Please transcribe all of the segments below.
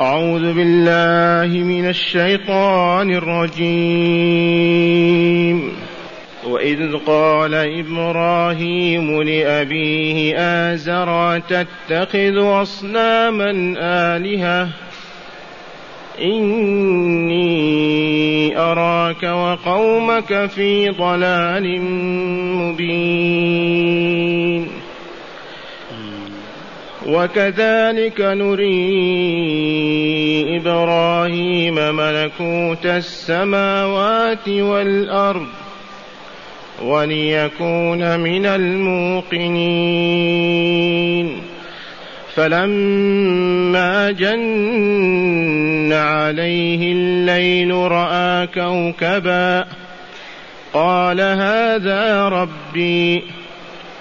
أعوذ بالله من الشيطان الرجيم. وإذ قال إبراهيم لأبيه آزر تتخذ أصناما آلهة؟ إني أراك وقومك في ضلال مبين. وكذلك نري إبراهيم ملكوت السماوات والأرض وليكون من الموقنين. فلما جن عليه الليل رأى كوكبا قال هذا ربي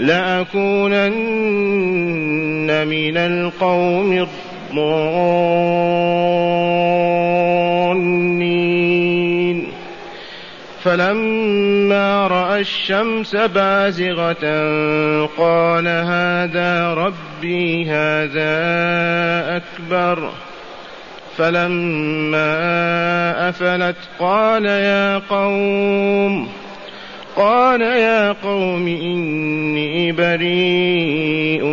لأكونن من القوم الضالين. فلما رأى الشمس بازغة قال هذا ربي هذا أكبر. فلما أفلت قال يا قوم قال يا قوم إني بريء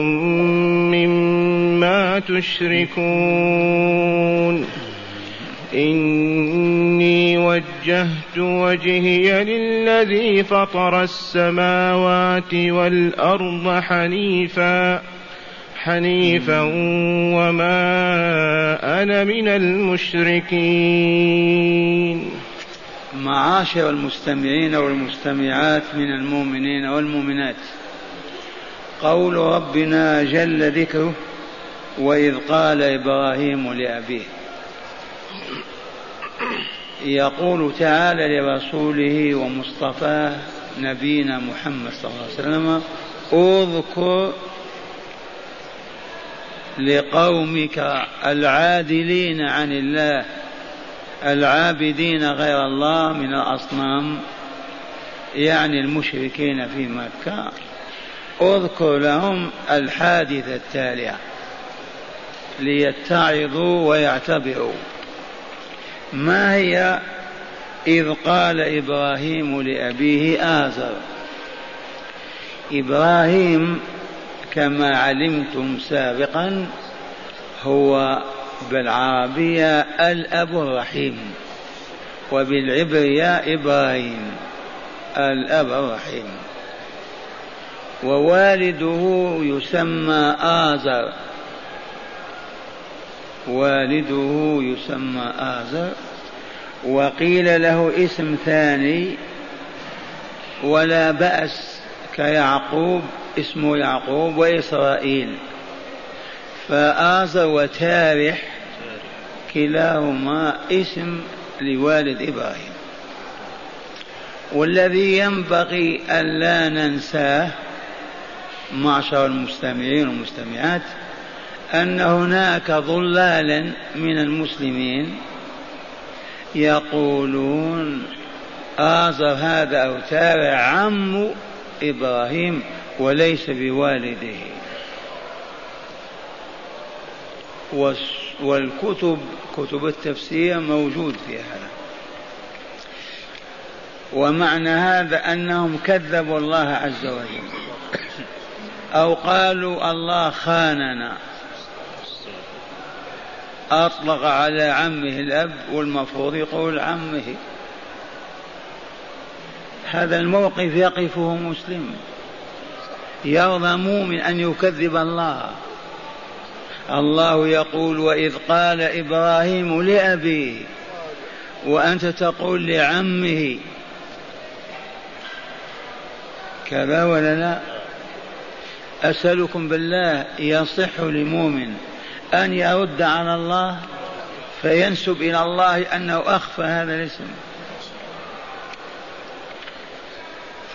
مما تشركون. إني وجهت وجهي للذي فطر السماوات والأرض حنيفا حنيفا وما أنا من المشركين. معاشر المستمعين والمستمعات من المؤمنين والمؤمنات. قول ربنا جل ذكره وإذ قال إبراهيم لأبيه يقول تعالى لرسوله ومصطفاه نبينا محمد صلى الله عليه وسلم أذكر لقومك العادلين عن الله العابدين غير الله من الأصنام يعني المشركين في مكة. اذكر لهم الحادثة التالية ليتعظوا ويعتبروا. ما هي؟ إذ قال إبراهيم لأبيه آزر إبراهيم كما علمتم سابقا هو بالعربية الأب الرحيم وبالعبرية إبراهيم الأب الرحيم ووالده يسمى آزر والده يسمى آزر وقيل له اسم ثاني ولا بأس كيعقوب اسمه يعقوب وإسرائيل. فآزر وتارح كلاهما اسم لوالد إبراهيم. والذي ينبغي ألا ننساه معشر المستمعين والمستمعات أن هناك ضلالا من المسلمين يقولون آزر هذا أو تابع عم إبراهيم وليس بوالده. والكتب كتب التفسير موجود فيها هذا. ومعنى هذا أنهم كذبوا الله عز وجل. أو قالوا الله خاننا. أطلق على عمه الأب والمفروض يقول عمه. هذا الموقف يقفه مسلم. يرضى مؤمن أن يكذب الله. الله يقول وإذ قال إبراهيم لأبيه وأنت تقول لعمه كذا ولا لا؟ أسألكم بالله يصح لمؤمن أن يرد على الله فينسب إلى الله أنه أخفى هذا الاسم.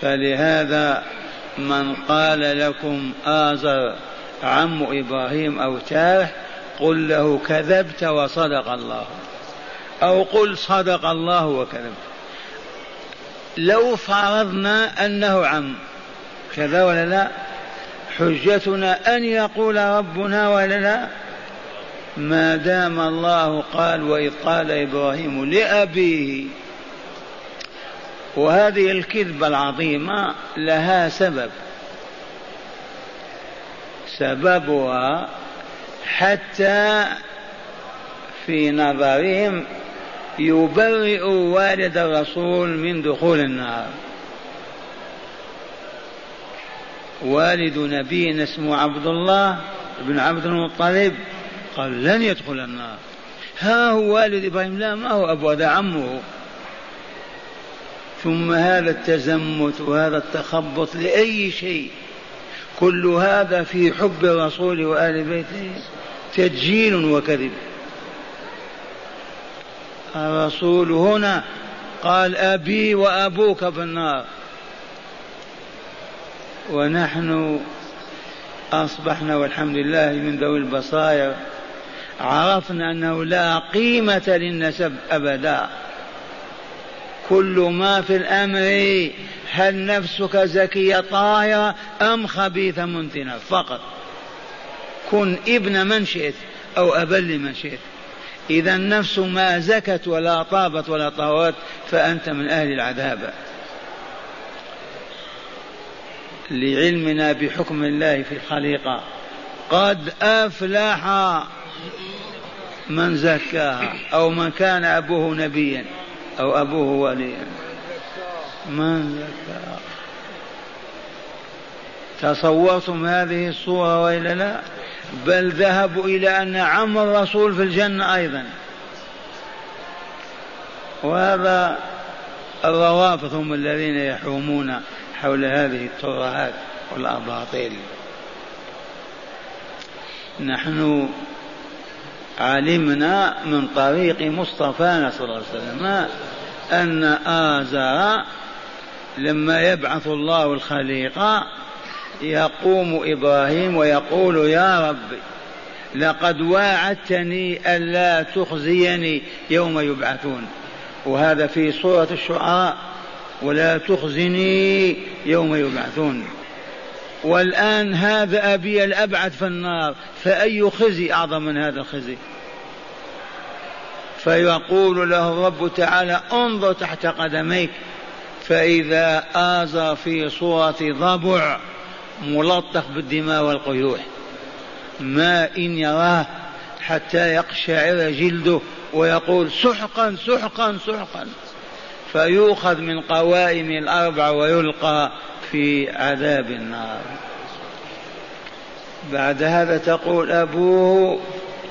فلهذا من قال لكم آزر عم إبراهيم أو تارح قل له كذبت وصدق الله. أو قل صدق الله وكذب. لو فرضنا أنه عم كذا ولا لا؟ حجتنا أن يقول ربنا ولا لا؟ ما دام الله قال وإذ قال إبراهيم لأبيه. وهذه الكذبة العظيمة لها سبب. سببها حتى في نظرهم يبرئ والد الرسول من دخول النار. والد نبينا اسمه عبد الله بن عبد المطلب قال لن يدخل النار. ها هو والد إبراهيم؟ لا ما هو أبو هذا عمه. ثم هذا التزمت وهذا التخبط لأي شيء. كل هذا في حب الرسول وآل بيته تدجيل وكذب. الرسول هنا قال أبي وأبوك في النار. ونحن أصبحنا والحمد لله من ذوي البصائر عرفنا أنه لا قيمة للنسب أبدا. كل ما في الأمر هل نفسك زكية طاهرة أم خبيثه منتنة؟ فقط. كن ابن من شئت أو ابا لمن شئت. إذا النفس ما زكت ولا طابت ولا طهرت فأنت من أهل العذاب. لعلمنا بحكم الله في الخليقة. قد أفلح من زكاها أو من كان أبوه نبيا. أو أبوه وليا من زكاها تصورتم هذه الصورة وإلا لا؟ بل ذهبوا إلى أن عم الرسول في الجنة أيضا. وهذا الروافض هم الذين يحومون حول هذه الترهات والأباطيل. نحن علمنا من طريق مصطفانا صلى الله عليه وسلم أن آزر لما يبعث الله الخليقة يقوم إبراهيم ويقول يا رب لقد واعدتني ألا تخزيني يوم يبعثون وهذا في سورة الشعراء ولا تخزني يوم يبعثون والآن هذا أبي الأبعد في النار فأي خزي أعظم من هذا الخزي؟ فيقول له الرب تعالى انظر تحت قدميك. فإذا آزر في صورة ضبع ملطخ بالدماء والقيوح ما إن يراه حتى يقشعر جلده ويقول سحقا سحقا سحقا. فيؤخذ من قوائم الأربع ويلقى في عذاب النار. بعد هذا تقول أبوه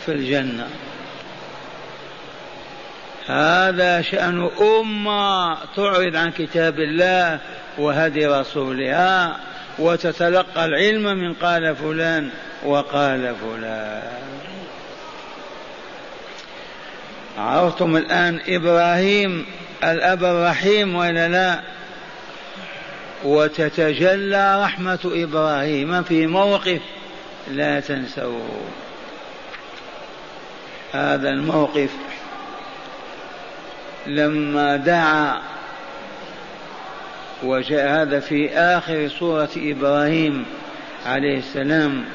في الجنة. هذا شأن أمة تعرض عن كتاب الله وهدي رسولها وتتلقى العلم من قال فلان وقال فلان. عرفتم الآن إبراهيم الأب الرحيم ولا لا؟ وتتجلى رحمة إبراهيم في موقف لا تنسوه. هذا الموقف لما دعا وجاء هذا في آخر سورة إبراهيم عليه السلام.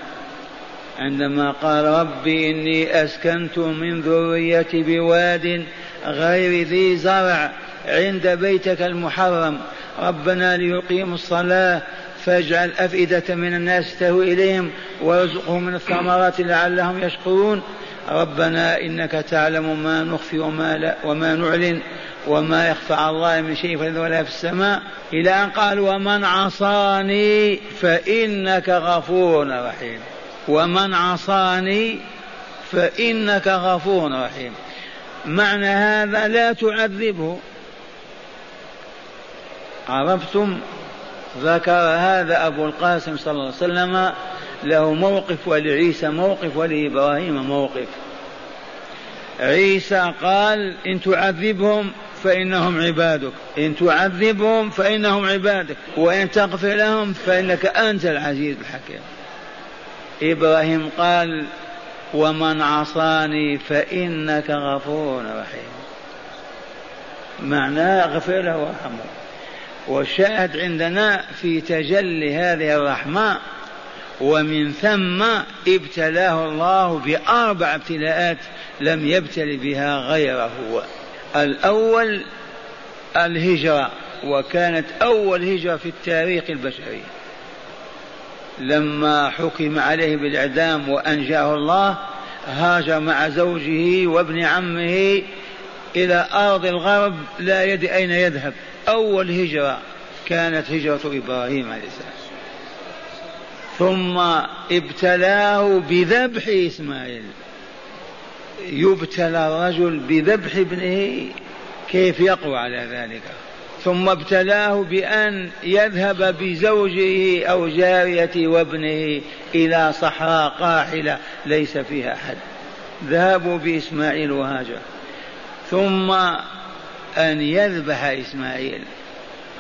عندما قال ربي إني أسكنت من ذريتي بواد غير ذي زرع عند بيتك المحرم. ربنا ليقيموا الصلاة فاجعل أفئدة من الناس تهوي إليهم وارزقهم من الثمرات لعلهم يشكرون. ربنا إنك تعلم ما نخفي وما, لا وما نعلن وما يخفى على الله من شيء في ولا في السماء. إلى أن قال ومن عصاني فإنك غفور رحيم. ومن عصاني فإنك غفور رحيم. معنى هذا لا تعذبه. عرفتم ذكر هذا أبو القاسم صلى الله عليه وسلم له موقف ولعيسى موقف ولإبراهيم موقف. عيسى قال إن تعذبهم فإنهم عبادك. إن تعذبهم فإنهم عبادك. وإن تغفر لهم فإنك أنت العزيز الحكيم. إبراهيم قال ومن عصاني فإنك غفور رحيم. معناه اغفر له وأرحمه. والشاهد عندنا في تجلي هذه الرحمة ومن ثم ابتلاه الله بأربع ابتلاءات لم يبتل بها غيره. الأول الهجرة وكانت أول هجرة في التاريخ البشري. لما حكم عليه بالإعدام وأنجاه الله هاجر مع زوجه وابن عمه إلى أرض الغرب لا يدري أين يذهب. أول هجرة كانت هجرة إبراهيم عليه السلام. ثم ابتلاه بذبح إسماعيل. يبتلى الرجل بذبح ابنه كيف يقوى على ذلك؟ ثم ابتلاه بأن يذهب بزوجه أو جاريته وابنه إلى صحراء قاحلة ليس فيها أحد. ذهبوا بإسماعيل وهاجر. ثم أن يذبح إسماعيل.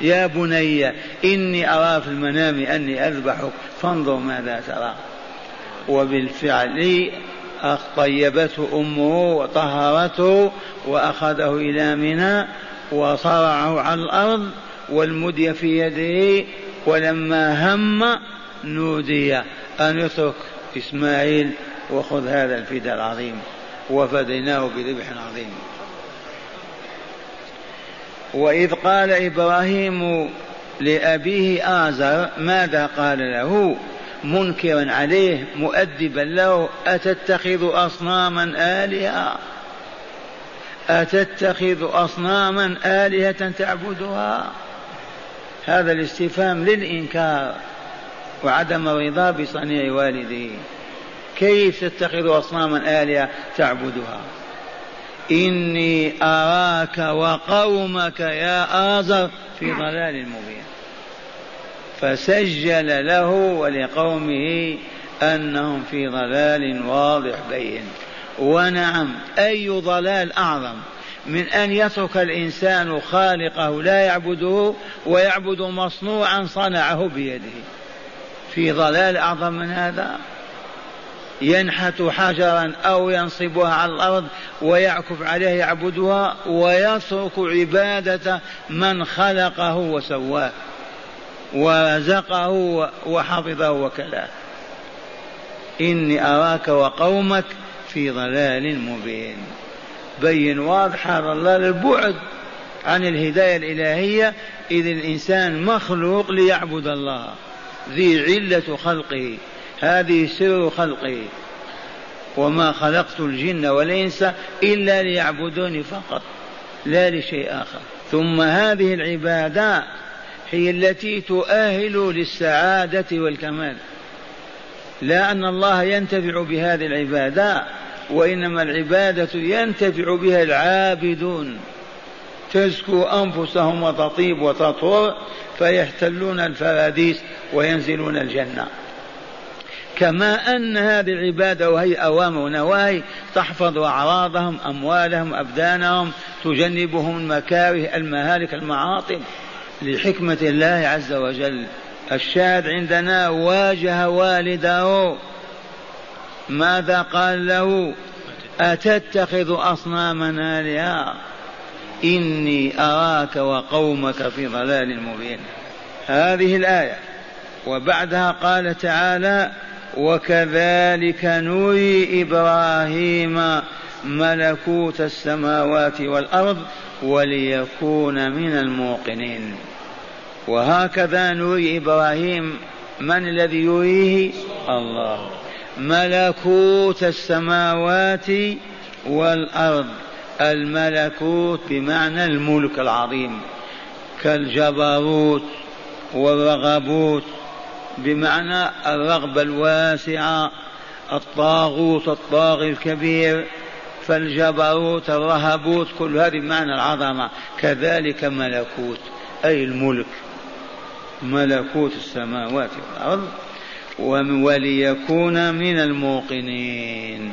يا بني إني أرى في المنام أني أذبحك فانظر ماذا ترى. وبالفعل طيبته أمه وطهرته وأخذه إلى منى وصرعه على الأرض والمدي في يده ولما هم نودي أن يترك إسماعيل وخذ هذا الفداء العظيم وفديناه بذبح عظيم. وإذ قال إبراهيم لأبيه آزر ماذا قال له؟ منكرا عليه مؤدبا له أتتخذ أصناما آلهة؟ أتتخذ أصناما آلهة تعبدها؟ هذا الاستفهام للإنكار وعدم الرضا بصنيع والده كيف تتخذ أصناما آلهة تعبدها؟ إني أراك وقومك يا آزر في ضلال مبين. فسجل له ولقومه أنهم في ضلال واضح بين. ونعم أي ضلال أعظم من أن يترك الإنسان خالقه لا يعبده ويعبد مصنوعا صنعه بيده. في ضلال أعظم من هذا؟ ينحت حجرا أو ينصبها على الأرض ويعكف عليها يعبدها ويترك عبادة من خلقه وسواه ورزقه وحفظه وكلاه. إني أراك وقومك في ضلال مبين. بين واضح هذا الله للبعد عن الهداية الإلهية إذ الإنسان مخلوق ليعبد الله. ذي علة خلقه. هذه سر خلقه. وما خلقت الجن والإنس إلا ليعبدوني فقط لا لشيء آخر. ثم هذه العبادة هي التي تؤهل للسعادة والكمال. لا أن الله ينتفع بهذه العبادة. وإنما العبادة ينتفع بها العابدون. تزكو أنفسهم وتطيب وتطهر فيحتلون الفراديس وينزلون الجنة. كما أن هذه العبادة وهي أوامر ونواهي تحفظ أعراضهم أموالهم أبدانهم تجنبهم المكاره المهالك المعاطب لحكمة الله عز وجل الشاهد عندنا واجه والده ماذا قال له؟ أتتخذ أصناما آلهة إني أراك وقومك في ضلال مبين. هذه الآية. وبعدها قال تعالى وكذلك نري إبراهيم ملكوت السماوات والأرض وليكون من الموقنين. وهكذا نري إبراهيم. من الذي يريه؟ الله. ملكوت السماوات والأرض. الملكوت بمعنى الملك العظيم. كالجبروت والرغبوت بمعنى الرغبة الواسعة الطاغوت الطاغي الكبير. فالجبروت الرهبوت كل هذه بمعنى العظمة. كذلك ملكوت أي الملك. ملكوت السماوات والأرض. وليكون من الموقنين.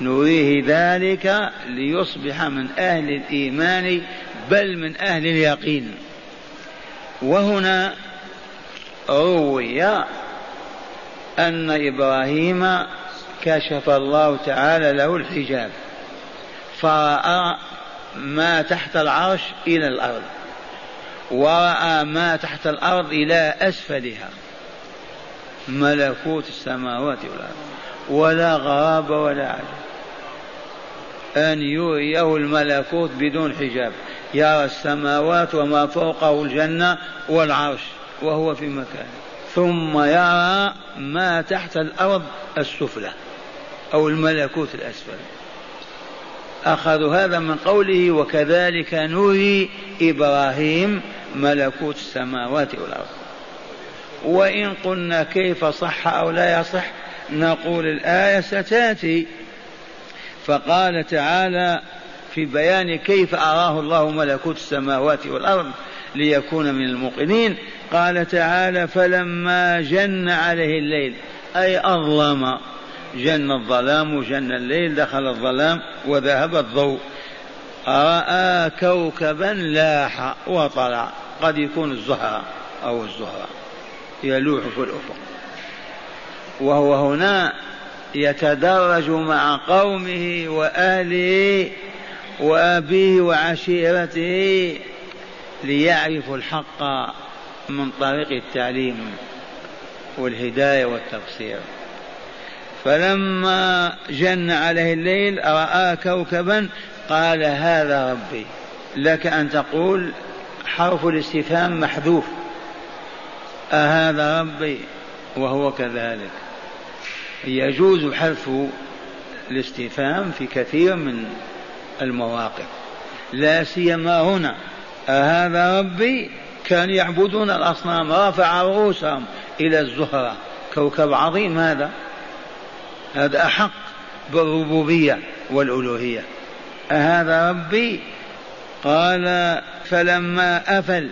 نريه ذلك ليصبح من أهل الإيمان بل من أهل اليقين. وهنا روي أن إبراهيم كشف الله تعالى له الحجاب فرأى ما تحت العرش إلى الأرض ورأى ما تحت الأرض إلى أسفلها. ملكوت السماوات والأرض. ولا غراب ولا عجب أن يريه الملكوت بدون حجاب. يرى السماوات وما فوقه الجنة والعرش. وهو في مكانه ثم يرى ما تحت الأرض السفلى. أو الملكوت الأسفل. أخذوا هذا من قوله وكذلك نري إبراهيم ملكوت السماوات والأرض. وإن قلنا كيف صح أو لا يصح نقول الآية ستأتي. فقال تعالى في بيان كيف أراه الله ملكوت السماوات والأرض ليكون من الموقنين. قال تعالى فلما جن عليه الليل أي أظلم جن الظلام وجن الليل دخل الظلام وذهب الضوء. رأى كوكبا لاح وطلع قد يكون الزهرة أو الزهرة. يلوح في الأفق. وهو هنا يتدرج مع قومه وأهله وأبيه وعشيرته ليعرفوا الحق من طريق التعليم والهداية والتبصير. فلما جن عليه الليل رأى كوكبا قال هذا ربي. لك أن تقول حرف الاستفهام محذوف. أهذا ربي وهو كذلك. يجوز حذف الاستفهام في كثير من المواقف لا سيما هنا. أهذا ربي كان يعبدون الأصنام رفع رؤوسهم إلى الزهرة. كوكب عظيم هذا. هذا أحق بالربوبية والألوهية. أهذا ربي قال فلما أفل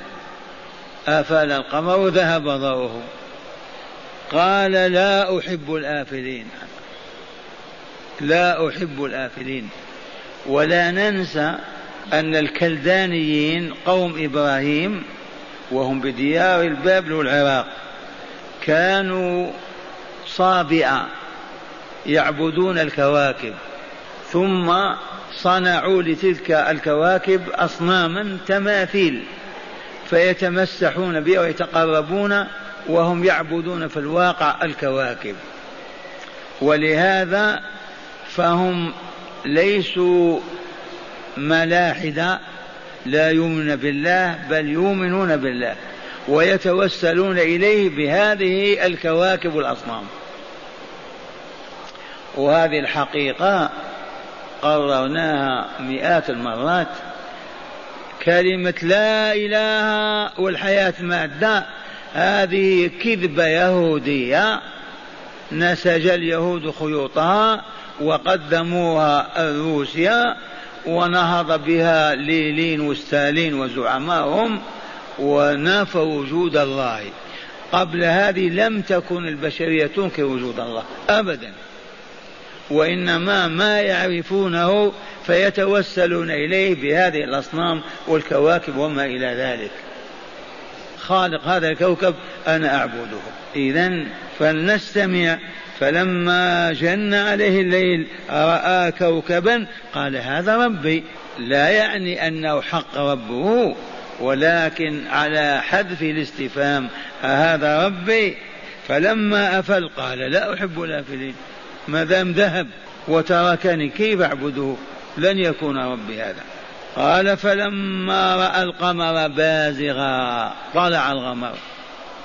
أفل القمر ذهب ضوءه. قال لا أحب الآفلين. لا أحب الآفلين. ولا ننسى أن الكلدانيين قوم إبراهيم وهم بديار البابل والعراق كانوا صابئة يعبدون الكواكب ثم صنعوا لتلك الكواكب أصناما تماثيل. فيتمسحون بها ويتقربون وهم يعبدون في الواقع الكواكب. ولهذا فهم ليسوا ملاحدة لا يؤمنون بالله بل يؤمنون بالله ويتوسلون إليه بهذه الكواكب والأصنام وهذه الحقيقة قررناها مئات المرات كلمة لا إله والحياة مادة. هذه كذبة يهودية. نسج اليهود خيوطها وقدموها روسيا ونهض بها ليلين وستالين وزعمائهم ونافوا وجود الله. قبل هذه لم تكن البشرية تنكر وجود الله. أبدا. وإنما ما يعرفونه فيتوسلون إليه بهذه الأصنام والكواكب وما إلى ذلك. خالق هذا الكوكب أنا أعبده. إذا فلنستمع. فلما جن عليه الليل رأى كوكبا؟ قال هذا ربي. لا يعني أنه حق ربه ولكن على حذف الاستفهام هذا ربي؟ فلما أفل قال لا أحب الآفلين. ما دام ذهب وتركني كيف أعبده؟ لن يكون ربي هذا. قال فلما رأى القمر بازغا طلع القمر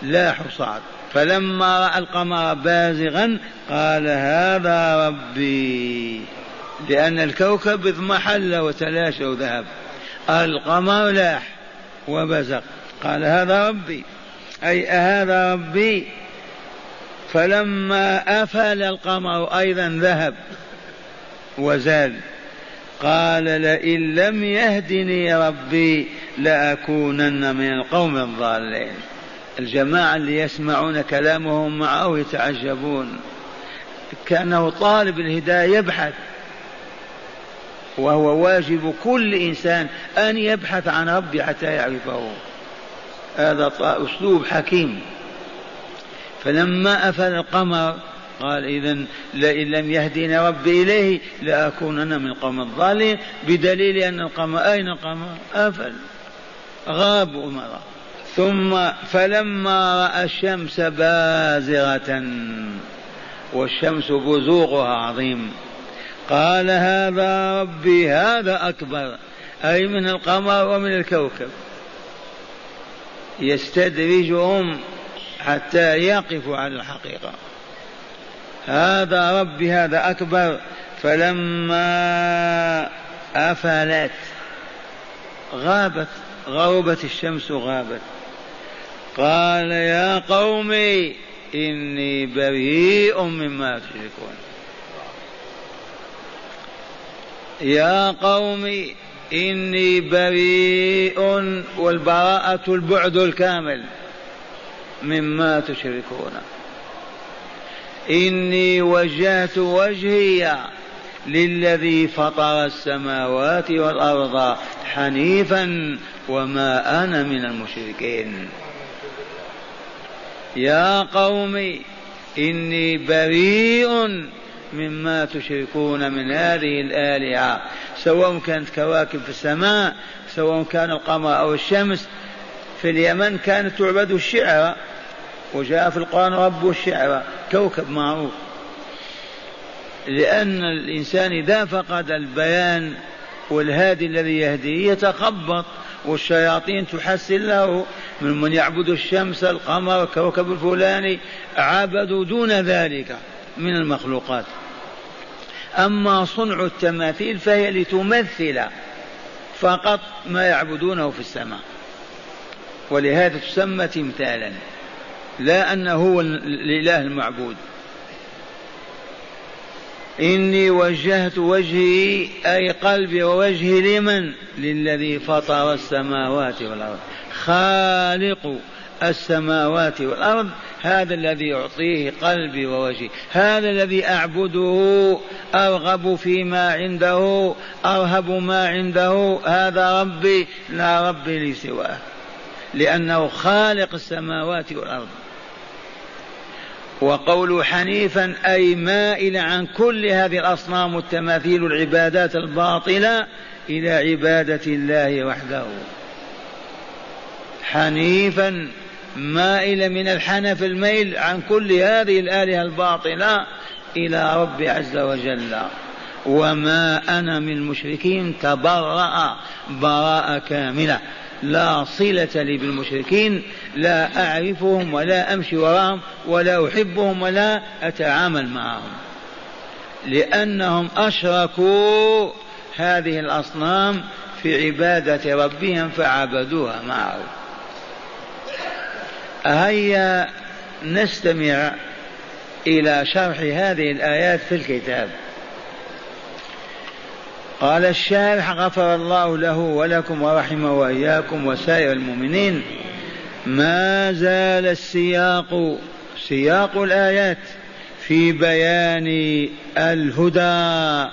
لا صعد فلما رأى القمر بازغا قال هذا ربي. لأن الكوكب اضمحل وتلاشى وذهب. القمر لاح وبزغ. قال هذا ربي. أي هذا ربي؟ فلما أفل القمر أيضا ذهب وزال قال لئن لم يهدني ربي لأكونن من القوم الضالين. الجماعة اللي يسمعون كلامهم معه يتعجبون. كأنه طالب الهداية يبحث. وهو واجب كل إنسان أن يبحث عن ربي حتى يعرفه. هذا أسلوب حكيم. فلما أفل القمر قال إذا لئن لم يهديني ربي إليه لأكونن من القوم الضالين بدليل أن القمر أين القمر؟ أفل غاب أمره. ثم فلما رأى الشمس بازغة والشمس بزوغها عظيم قال هذا ربي هذا أكبر أي من القمر ومن الكوكب. يستدرجهم حتى يقفوا على الحقيقة. هذا ربي هذا أكبر. فلما أفلت غابت غربت الشمس غابت قال يا قومي إني بريء مما تشركون. يا قوم إني بريء والبراءة البعد الكامل. مما تشركون. إني وجهت وجهي للذي فطر السماوات والأرض حنيفا وما أنا من المشركين. يا قوم إني بريء مما تشركون من هذه الآلهة سواء كانت كواكب في السماء سواء كان القمر أو الشمس. في اليمن كانت تعبد الشعر. وجاء في القرآن رب الشعر كوكب معروف. لأن الإنسان إذا فقد البيان والهادي الذي يهديه يتخبط والشياطين تحسن له من من يعبد الشمس القمر الكوكب الفلاني عبدوا دون ذلك من المخلوقات. أما صنع التماثيل فهي لتمثل فقط ما يعبدونه في السماء ولهذا تسمى تمثالا. لا أنه هو الإله المعبود. إني وجهت وجهي أي قلبي ووجهي لمن؟ للذي فطر السماوات والأرض. خالق السماوات والأرض هذا الذي يعطيه قلبي ووجهي. هذا الذي أعبده أرغب فيما عنده أرهب ما عنده. هذا ربي لا ربي لي سواه. لأنه خالق السماوات والأرض. وقول حنيفا أي مائل عن كل هذه الأصنام والتماثيل العبادات الباطلة إلى عبادة الله وحده. حنيفا مائل من الحنف الميل عن كل هذه الآلهة الباطلة إلى رب عز وجل. وما أنا من المشركين تبرأ براءة كاملة. لا صلة لي بالمشركين لا أعرفهم ولا أمشي وراهم ولا أحبهم ولا أتعامل معهم. لأنهم أشركوا هذه الأصنام في عبادة ربهم فعبدوها معه. هيا نستمع إلى شرح هذه الآيات في الكتاب. قال الشارح غفر الله له ولكم ورحمه وإياكم وسائر المؤمنين ما زال السياق سياق الآيات في بيان الهدى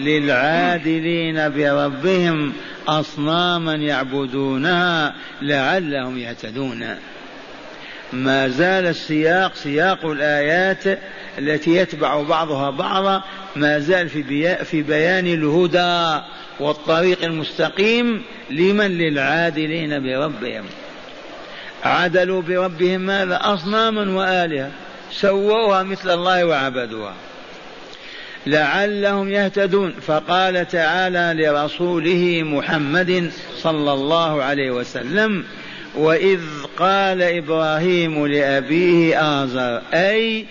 للعادلين بربهم أصناما يعبدونها لعلهم يهتدون. ما زال السياق سياق الآيات التي يتبع بعضها بعضا ما زال في, في بيان الهدى والطريق المستقيم لمن للعادلين بربهم. عدلوا بربهم ماذا؟ أصناما وآلهة. سووها مثل الله وعبدوها. لعلهم يهتدون. فقال تعالى لرسوله محمد صلى الله عليه وسلم وإذ قال إبراهيم لأبيه ازر أي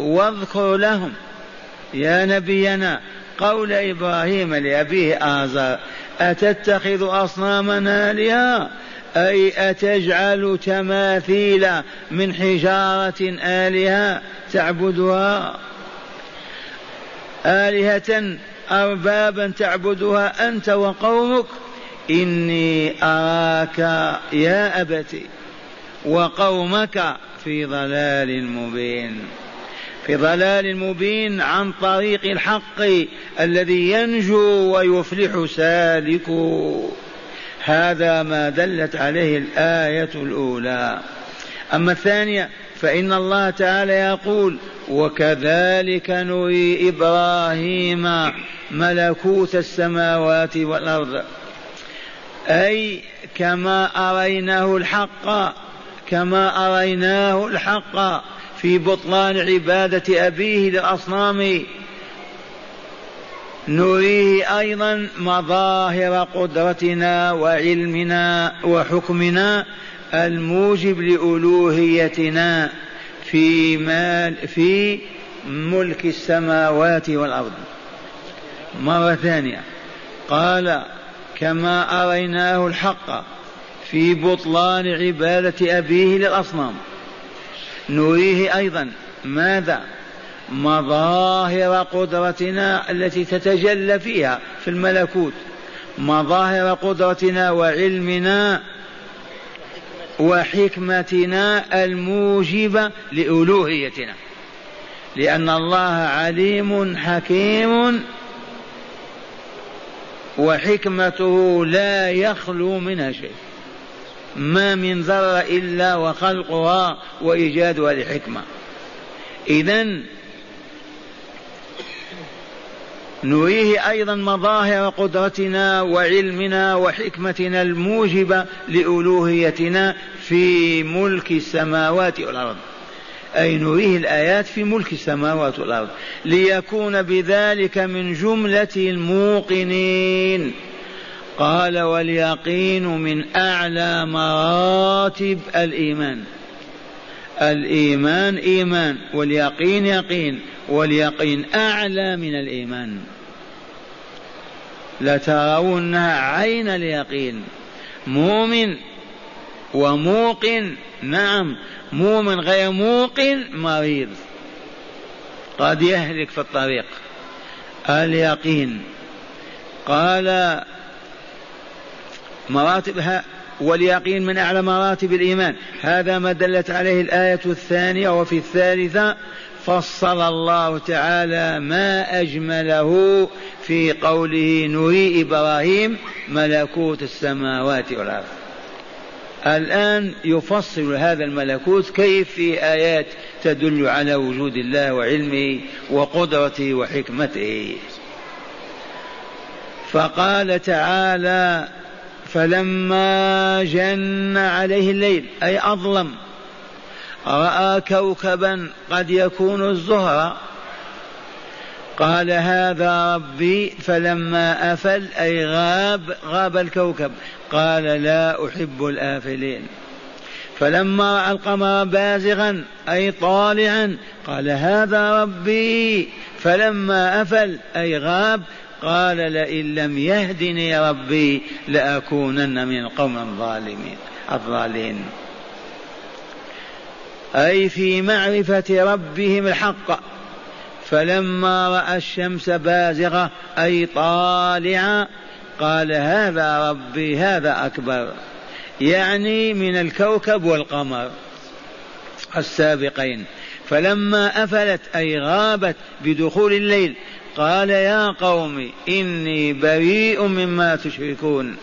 واذكر لهم يا نبينا قول إبراهيم لأبيه ازر أتتخذ اصناما الهه أي أتجعل تماثيل من حجارة آلهة تعبدها؟ آلهة أربابا تعبدها أنت وقومك؟ إني أراك يا ابت وقومك في ضلال مبين. في ضلال مبين عن طريق الحق الذي ينجو ويفلح سالكه هذا ما دلت عليه الآية الأولى. أما الثانية فإن الله تعالى يقول وكذلك نري إبراهيم ملكوت السماوات والأرض أي كما أريناه الحق كما أريناه الحق. في بطلان عبادة أبيه للأصنام نريه أيضا مظاهر قدرتنا وعلمنا وحكمنا الموجب لألوهيتنا في مال في ملك السماوات والأرض. مرة ثانية. قال كما أريناه الحق في بطلان عبادة أبيه للأصنام. نريه أيضا. ماذا؟ مظاهر قدرتنا التي تتجلى فيها في الملكوت. مظاهر قدرتنا وعلمنا وحكمتنا الموجبة لألوهيتنا. لأن الله عليم حكيم وحكمته لا يخلو منها شيء. ما من ذرة إلا وخلقها وإيجادها لحكمة. إذا نريه أيضا مظاهر قدرتنا وعلمنا وحكمتنا الموجبة لألوهيتنا في ملك السماوات والأرض. أي نريه الآيات في ملك السماوات والأرض. ليكون بذلك من جملة الموقنين. قال واليقين من أعلى مراتب الإيمان. الإيمان إيمان واليقين يقين واليقين أعلى من الإيمان. لترونها عين اليقين. مؤمن وموقن نعم مؤمن غير موقن مريض. قد يهلك في الطريق. اليقين. قال مراتبها واليقين من أعلى مراتب الإيمان. هذا ما دلت عليه الآية الثانية وفي الثالثة فصل الله تعالى ما أجمله في قوله نري إبراهيم ملكوت السماوات والأرض. الآن يفصل هذا الملكوت كيف في آيات تدل على وجود الله وعلمه وقدرته وحكمته. فقال تعالى فلما جن عليه الليل أي أظلم رأى كوكبا قد يكون الزهرة. قال هذا ربي فلما أفل أي غاب غاب الكوكب. قال لا أحب الآفلين. فلما رأى القمر بازغا أي طالعا قال هذا ربي. فلما أفل أي غاب قال لئن لم يهدني ربي لأكونن من القوم الظالمين الضالين أي في معرفة ربهم الحق. فلما رأى الشمس بازغة أي طالعة قال هذا ربي هذا أكبر. يعني من الكوكب والقمر السابقين. فلما أفلت أي غابت بدخول الليل قال يا قوم إني بريء مما تشركون.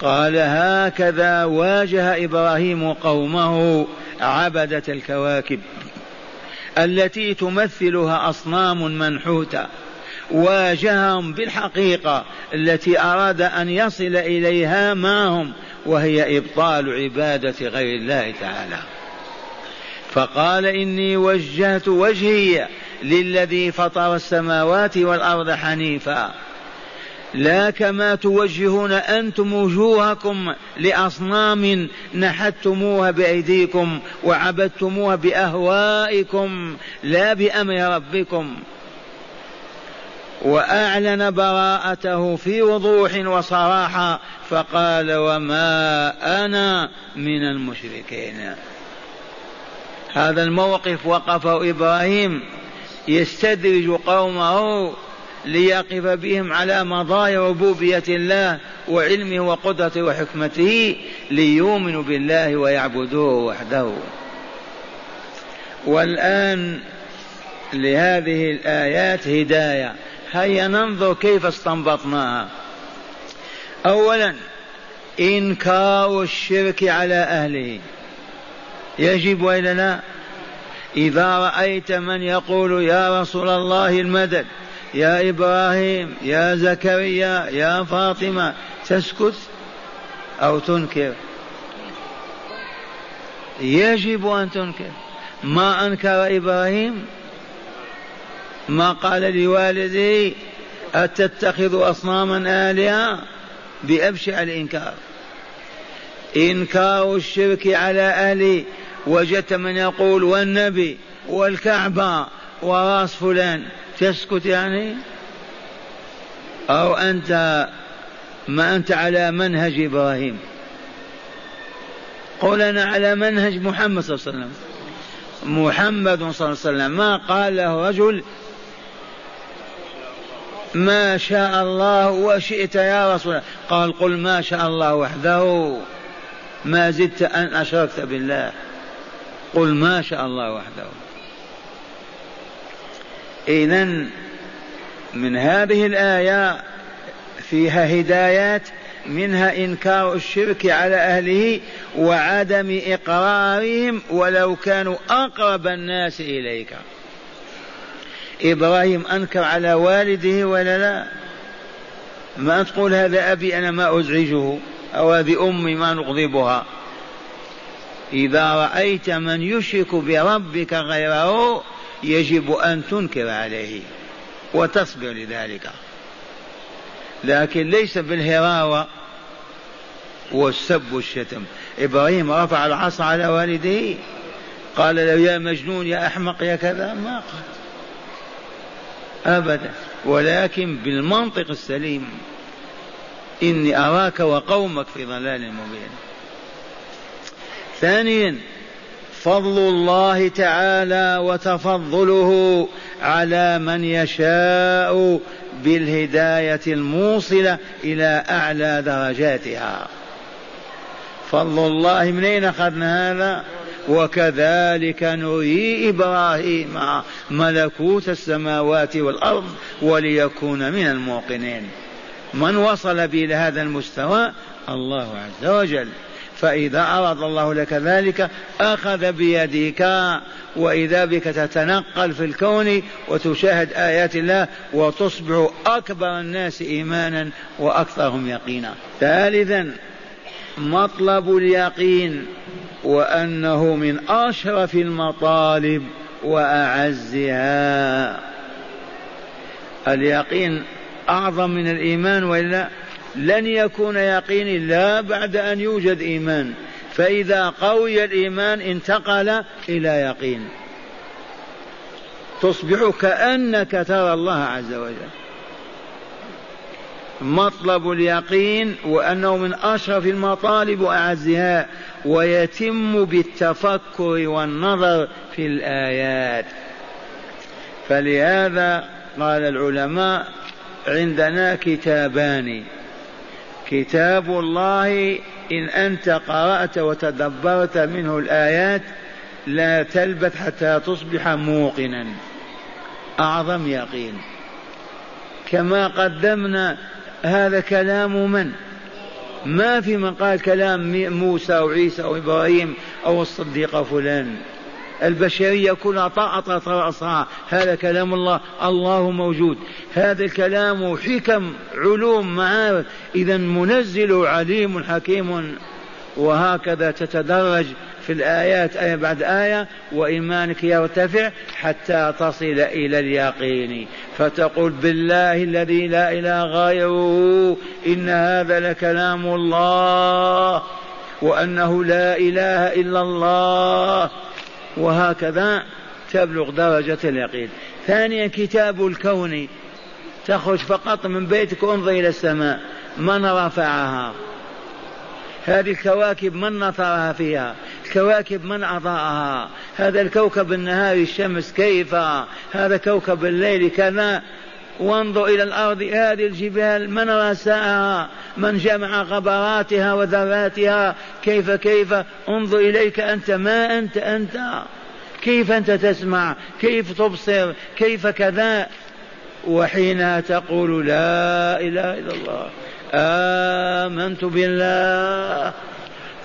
قال هكذا واجه إبراهيم قومه عبدة الكواكب التي تمثلها أصنام منحوتة واجههم بالحقيقة التي أراد أن يصل إليها معهم وهي إبطال عبادة غير الله تعالى. فقال إني وجهت وجهي للذي فطر السماوات والأرض حنيفا. لا كما توجهون أنتم وجوهكم لأصنام نحتموها بأيديكم وعبدتموها بأهوائكم لا بأمر ربكم. وأعلن براءته في وضوح وصراحة فقال وما أنا من المشركين. هذا الموقف وقفه إبراهيم. يستدرج قومه ليقف بهم على مظاهر ربوبية الله وعلمه وقدرته وحكمته ليؤمنوا بالله ويعبدوه وحده. والآن لهذه الآيات هداية. هيا ننظر كيف استنبطناها. أولا إنكار الشرك على أهله. يجب وإلا لا إذا رأيت من يقول يا رسول الله المدد يا إبراهيم يا زكريا يا فاطمة تسكت أو تنكر؟ يجب أن تنكر. ما أنكر إبراهيم؟ ما قال لوالده أتتخذ أصناما آلهة؟ بأبشع الإنكار. إنكار الشرك على أهله وجدت من يقول والنبي والكعبة وراس فلان. تسكت يعني؟ أو أنت ما أنت على منهج إبراهيم. قل أنا على منهج محمد صلى الله عليه وسلم. محمد صلى الله عليه وسلم. ما قال له رجل؟ ما شاء الله وشئت يا رسول الله. قال قل ما شاء الله وحده. ما زدت أن أشركت بالله. قل ما شاء الله وحده. إذا من هذه الآية فيها هدايات منها إنكار الشرك على أهله وعدم إقرارهم ولو كانوا أقرب الناس إليك. إبراهيم أنكر على والده ولا لا؟ ما تقول هذا أبي أنا ما أزعجه أو هذه أمي ما نغضبها. إذا رأيت من يشرك بربك غيره يجب أن تنكر عليه وتصبر لذلك. لكن ليس بالهراوة والسب والشتم. إبراهيم رفع العصا على والديه قال له يا مجنون يا أحمق يا كذا. ما قال. أبدا. ولكن بالمنطق السليم إني أراك وقومك في ضلال مبين. ثانيا فضل الله تعالى وتفضله على من يشاء بالهداية الموصلة إلى أعلى درجاتها. فضل الله من أين أخذنا هذا؟ وكذلك نري إبراهيم ملكوت السماوات والأرض وليكون من الموقنين. من وصل به إلى هذا المستوى؟ الله عز وجل. فإذا أراد الله لك ذلك أخذ بيدك وإذا بك تتنقل في الكون وتشاهد آيات الله وتصبح أكبر الناس إيمانا وأكثرهم يقينا. ثالثا مطلب اليقين وأنه من أشرف المطالب وأعزها. اليقين أعظم من الإيمان وإلا لن يكون يقين إلا بعد أن يوجد إيمان. فإذا قوي الإيمان انتقل إلى يقين. تصبح كأنك ترى الله عز وجل. مطلب اليقين وأنه من أشرف المطالب وأعزها ويتم بالتفكر والنظر في الآيات. فلهذا قال العلماء عندنا كتابان. كتاب الله إن أنت قرأت وتدبرت منه الآيات لا تلبث حتى تصبح موقنا. أعظم يقين. كما قدمنا هذا كلام من؟ ما في من قال كلام موسى وعيسى وإبراهيم أو الصديق فلان. البشرية كلها طأطت رأسها هذا كلام الله. الله موجود. هذا الكلام حكم علوم معارف. إذا منزل عليم حكيم. وهكذا تتدرج في الآيات آية بعد آية. وإيمانك يرتفع حتى تصل إلى اليقين. فتقول بالله الذي لا إله غيره إن هذا لكلام الله. وأنه لا إله إلا الله. وهكذا تبلغ درجة اليقين. ثانيا كتاب الكون. تخرج فقط من بيتك وانظر إلى السماء. من رفعها؟ هذه الكواكب من نثرها فيها؟ الكواكب من أضاءها هذا الكوكب النهار الشمس كيف؟ هذا كوكب الليل كذا وانظر إلى الأرض هذه الجبال من رساها من جمع غبراتها وذراتها؟ كيف كيف؟ انظر إليك أنت. ما أنت؟ أنت. كيف أنت تسمع؟ كيف تبصر؟ كيف كذا؟ وحينها تقول لا إله إلا الله آمنت بالله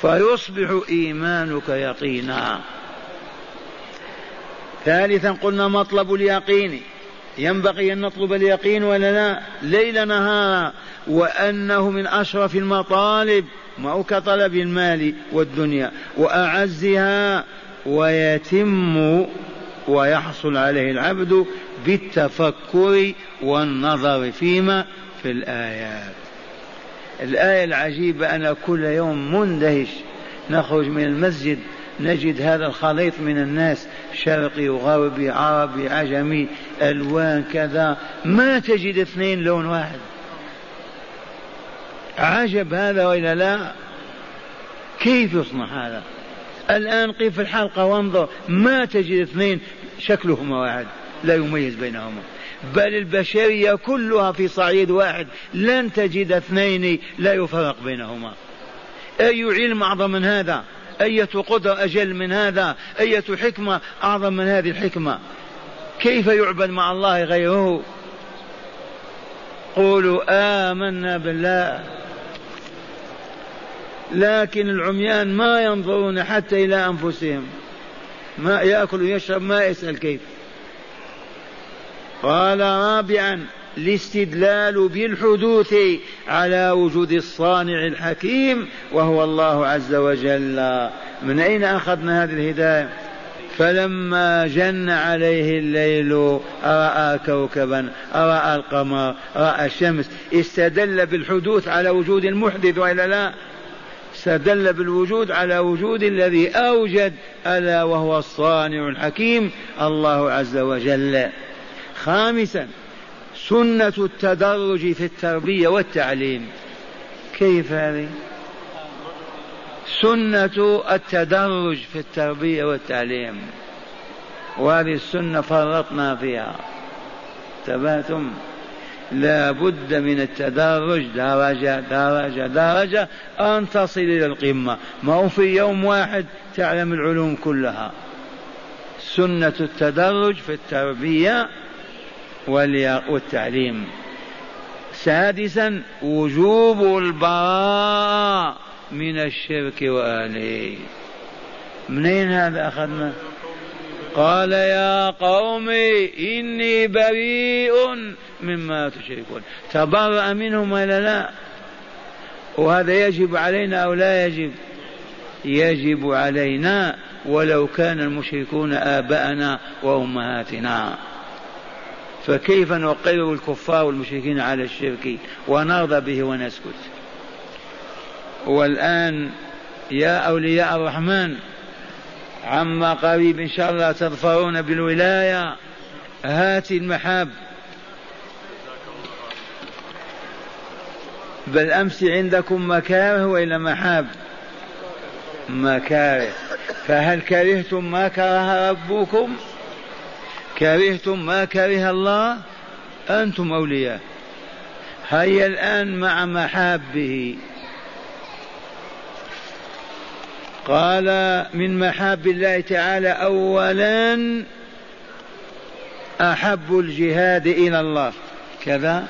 فيصبح إيمانك يقينا. ثالثا قلنا مطلب اليقين. ينبغي أن نطلب اليقين ولا لا ليل نهارا وأنه من أشرف المطالب ما هو كطلب المال والدنيا وأعزها ويتم ويحصل عليه العبد بالتفكر والنظر فيما في الآيات. الآية العجيبة أنا كل يوم مندهش نخرج من المسجد نجد هذا الخليط من الناس شرقي وغربي عربي عجمي ألوان كذا. ما تجد اثنين لون واحد. عجب هذا وإلا لا؟ كيف يصنع هذا؟ الآن قف في الحلقة وانظر ما تجد اثنين شكلهما واحد لا يميز بينهما. بل البشرية كلها في صعيد واحد لن تجد اثنين لا يفرق بينهما. أي علم أعظم من هذا؟ أية قدرة أجل من هذا؟ أية حكمة أعظم من هذه الحكمة؟ كيف يعبد مع الله غيره؟ قولوا آمنا بالله. لكن العميان ما ينظرون حتى إلى أنفسهم. ما يأكل ويشرب ما يسأل كيف. قال رابعا الاستدلال بالحدوث على وجود الصانع الحكيم وهو الله عز وجل. من أين أخذنا هذه الهداية؟ فلما جن عليه الليل رأى كوكبا رأى القمر رأى الشمس استدل بالحدوث على وجود المحدث وإلا لا؟ استدل بالوجود على وجود الذي أوجد ألا وهو الصانع الحكيم الله عز وجل. خامسا سنة التدرج في التربية والتعليم. كيف هذه؟ سنة التدرج في التربية والتعليم. وهذه السنة فرطنا فيها. تباتم لا بد من التدرج درجة درجة درجة أن تصل إلى القمة. ما هو في يوم واحد تعلم العلوم كلها. سنة التدرج في التربية والتعليم سادسا وجوب البراء من الشرك وأهله. منين هذا أخذنا؟ قال يا قوم إني بريء مما تشركون. تبرأ منهم ولا لا؟ وهذا يجب علينا أو لا يجب؟ يجب علينا ولو كان المشركون آباءنا وأمهاتنا. فكيف نقرر الكفار والمشركين على الشرك ونرضى به ونسكت؟ والآن يا أولياء الرحمن عما قريب إن شاء الله تظفرون بالولاية هات المحاب. بل أمس عندكم مكاره وإلا محاب؟ مكاره. فهل كرهتم ما كره ربكم؟ كرهتم ما كره الله؟ أنتم أولياء. هيا الآن مع محابه. قال من محاب الله تعالى أولا أحب الجهاد إلى الله. كذا؟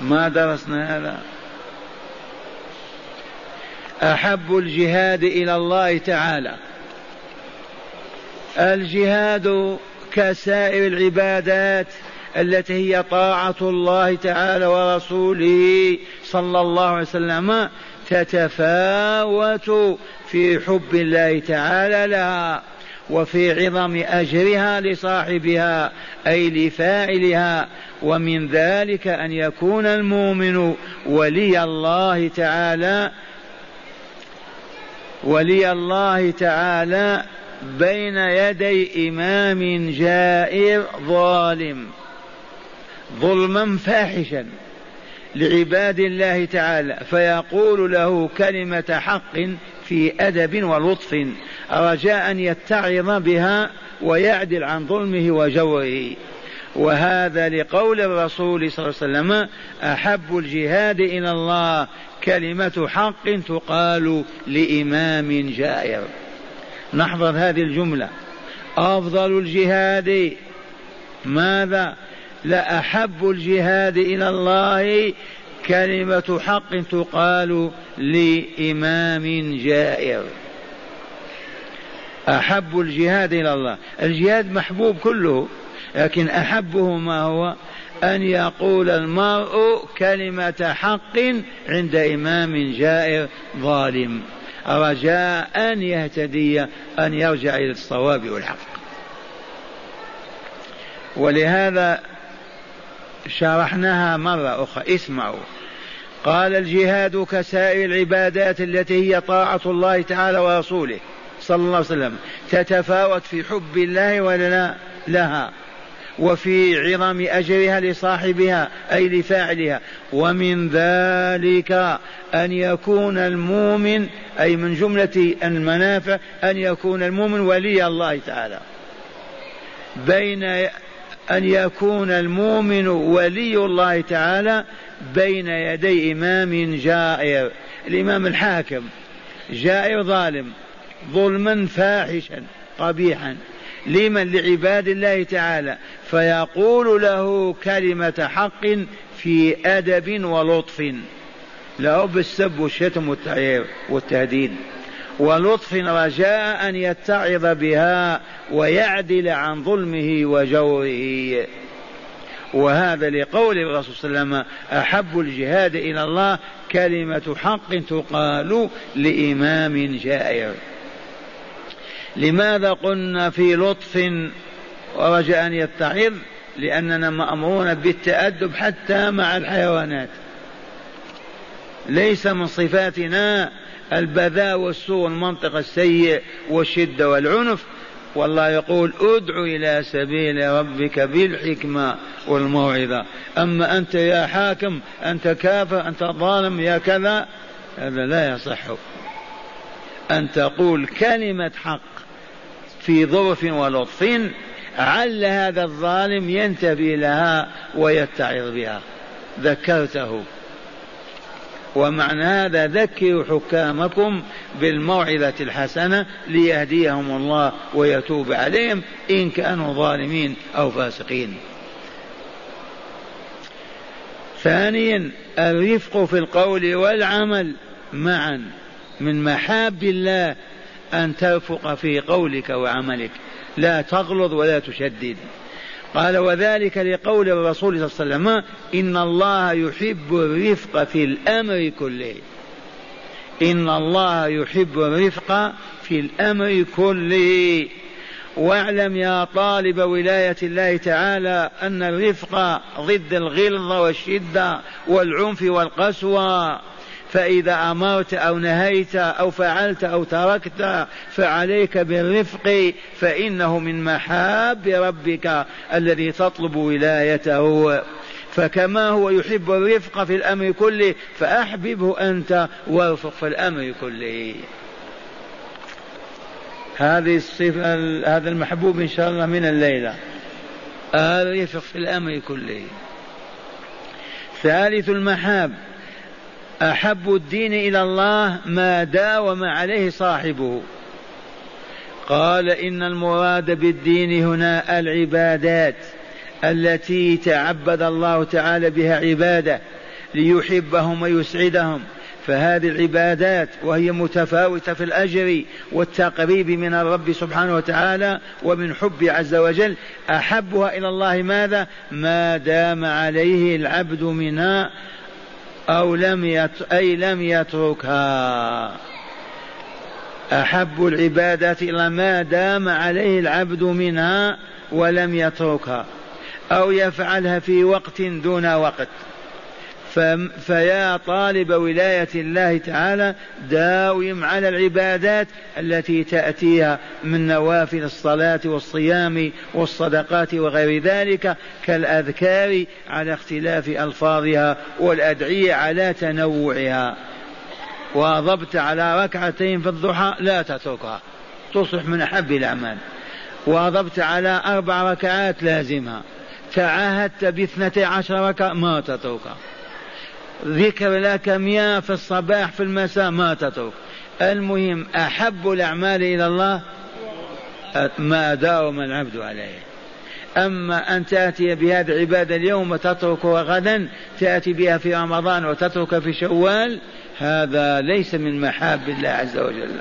ما درسنا هذا؟ أحب الجهاد إلى الله تعالى. الجهاد كسائر العبادات التي هي طاعة الله تعالى ورسوله صلى الله عليه وسلم تتفاوت في حب الله تعالى لها وفي عظم أجرها لصاحبها أي لفاعلها ومن ذلك أن يكون المؤمن ولي الله تعالى ولي الله تعالى بين يدي إمام جائر ظالم. ظلما فاحشا لعباد الله تعالى فيقول له كلمة حق في أدب ولطف رجاء أن يتعظ بها ويعدل عن ظلمه وجوره. وهذا لقول الرسول صلى الله عليه وسلم أحب الجهاد إلى الله كلمة حق تقال لإمام جائر. نحفظ هذه الجملة. أفضل الجهاد ماذا؟ لأحب الجهاد إلى الله. كلمة حق تقال لإمام جائر. أحب الجهاد إلى الله. الجهاد محبوب كله لكن أحبه ما هو؟ أن يقول المرء كلمة حق عند إمام جائر ظالم. رجاء أن يهتدي أن يرجع إلى الصواب والحق. ولهذا شرحناها مرة أخرى. اسمعوا. قال الجهاد كسائر العبادات التي هي طاعة الله تعالى ورسوله. صلى الله عليه وسلم. تتفاوت في حب الله ولا لا لها. وفي عظم أجرها لصاحبها أي لفاعلها. ومن ذلك أن يكون المؤمن أي من جملة المنافع أن يكون المؤمن ولي الله تعالى. بين أن يكون المؤمن ولي الله تعالى بين يدي إمام جائر. الإمام الحاكم جائر ظالم ظلما فاحشا قبيحا. لمن؟ لعباد الله تعالى. فيقول له كلمة حق في أدب ولطف. لا بالسب والشتم والتهديد. ولطف رجاء أن يتعظ بها ويعدل عن ظلمه وجوره. وهذا لقول الرسول صلى الله عليه وسلم أحب الجهاد إلى الله. كلمة حق تقال لإمام جائر. لماذا قلنا في لطف ورجاء أن يتعظ؟ لأننا مأمورون بالتأدب حتى مع الحيوانات. ليس من صفاتنا البذاء والسوء والمنطق السيء والشدة والعنف. والله يقول ادع إلى سبيل ربك بالحكمة والموعظة. أما أنت يا حاكم أنت كافر أنت ظالم يا كذا هذا لا يصح. أن تقول كلمة حق في ظرف ولطف. عل هذا الظالم ينتبه لها ويتعظ بها. ذكرته. ومعنى هذا ذكروا حكامكم بالموعظة الحسنة ليهديهم الله ويتوب عليهم إن كانوا ظالمين أو فاسقين. ثانيا الرفق في القول والعمل معا من محاب الله أن ترفق في قولك وعملك. لا تغلظ ولا تشدد. قال وذلك لقول الرسول صلى الله عليه وسلم إن الله يحب الرفق في الأمر كله. إن الله يحب الرفق في الأمر كله. واعلم يا طالب ولاية الله تعالى أن الرفق ضد الغلظة والشدة والعنف والقسوة. فإذا أمرت أو نهيت أو فعلت أو تركت فعليك بالرفق فإنه من محاب ربك الذي تطلب ولايته. فكما هو يحب الرفق في الأمر كله فأحببه أنت وارفق في الأمر كله. هذه الصفة هذا المحبوب إن شاء الله من الليلة. الرفق في الأمر كله. ثالث المحاب. أحب الدين إلى الله ما داوم عليه صاحبه. قال إن المراد بالدين هنا العبادات التي تعبد الله تعالى بها عباده ليحبهم ويسعدهم. فهذه العبادات وهي متفاوتة في الأجر والتقريب من الرب سبحانه وتعالى ومن حب عز وجل. أحبها إلى الله ماذا؟ ما دام عليه العبد منها. أو لم يت... أي لم يتركها. أحب العبادات إلى ما دام عليه العبد منها ولم يتركها أو يفعلها في وقت دون وقت. فيا طالب ولاية الله تعالى داوم على العبادات التي تأتيها من نوافل الصلاة والصيام والصدقات وغير ذلك كالأذكار على اختلاف ألفاظها والأدعية على تنوعها. واظبت على ركعتين في الضحى لا تتركها تصبح من أحب الأعمال واظبت على أربع ركعات لازمها تعاهدت باثنتي عشر ركعة ما تتركها. ذكر لك مياه في الصباح في المساء ما تترك. المهم أحب الأعمال إلى الله؟ ما داوم العبد عليه. أما أن تأتي بهذه العبادة اليوم وتتركها غدا تأتي بها في رمضان وتترك في شوال هذا ليس من محاب الله عز وجل.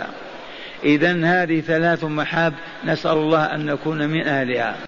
إذا هذه ثلاث محاب نسأل الله أن نكون من أهلها.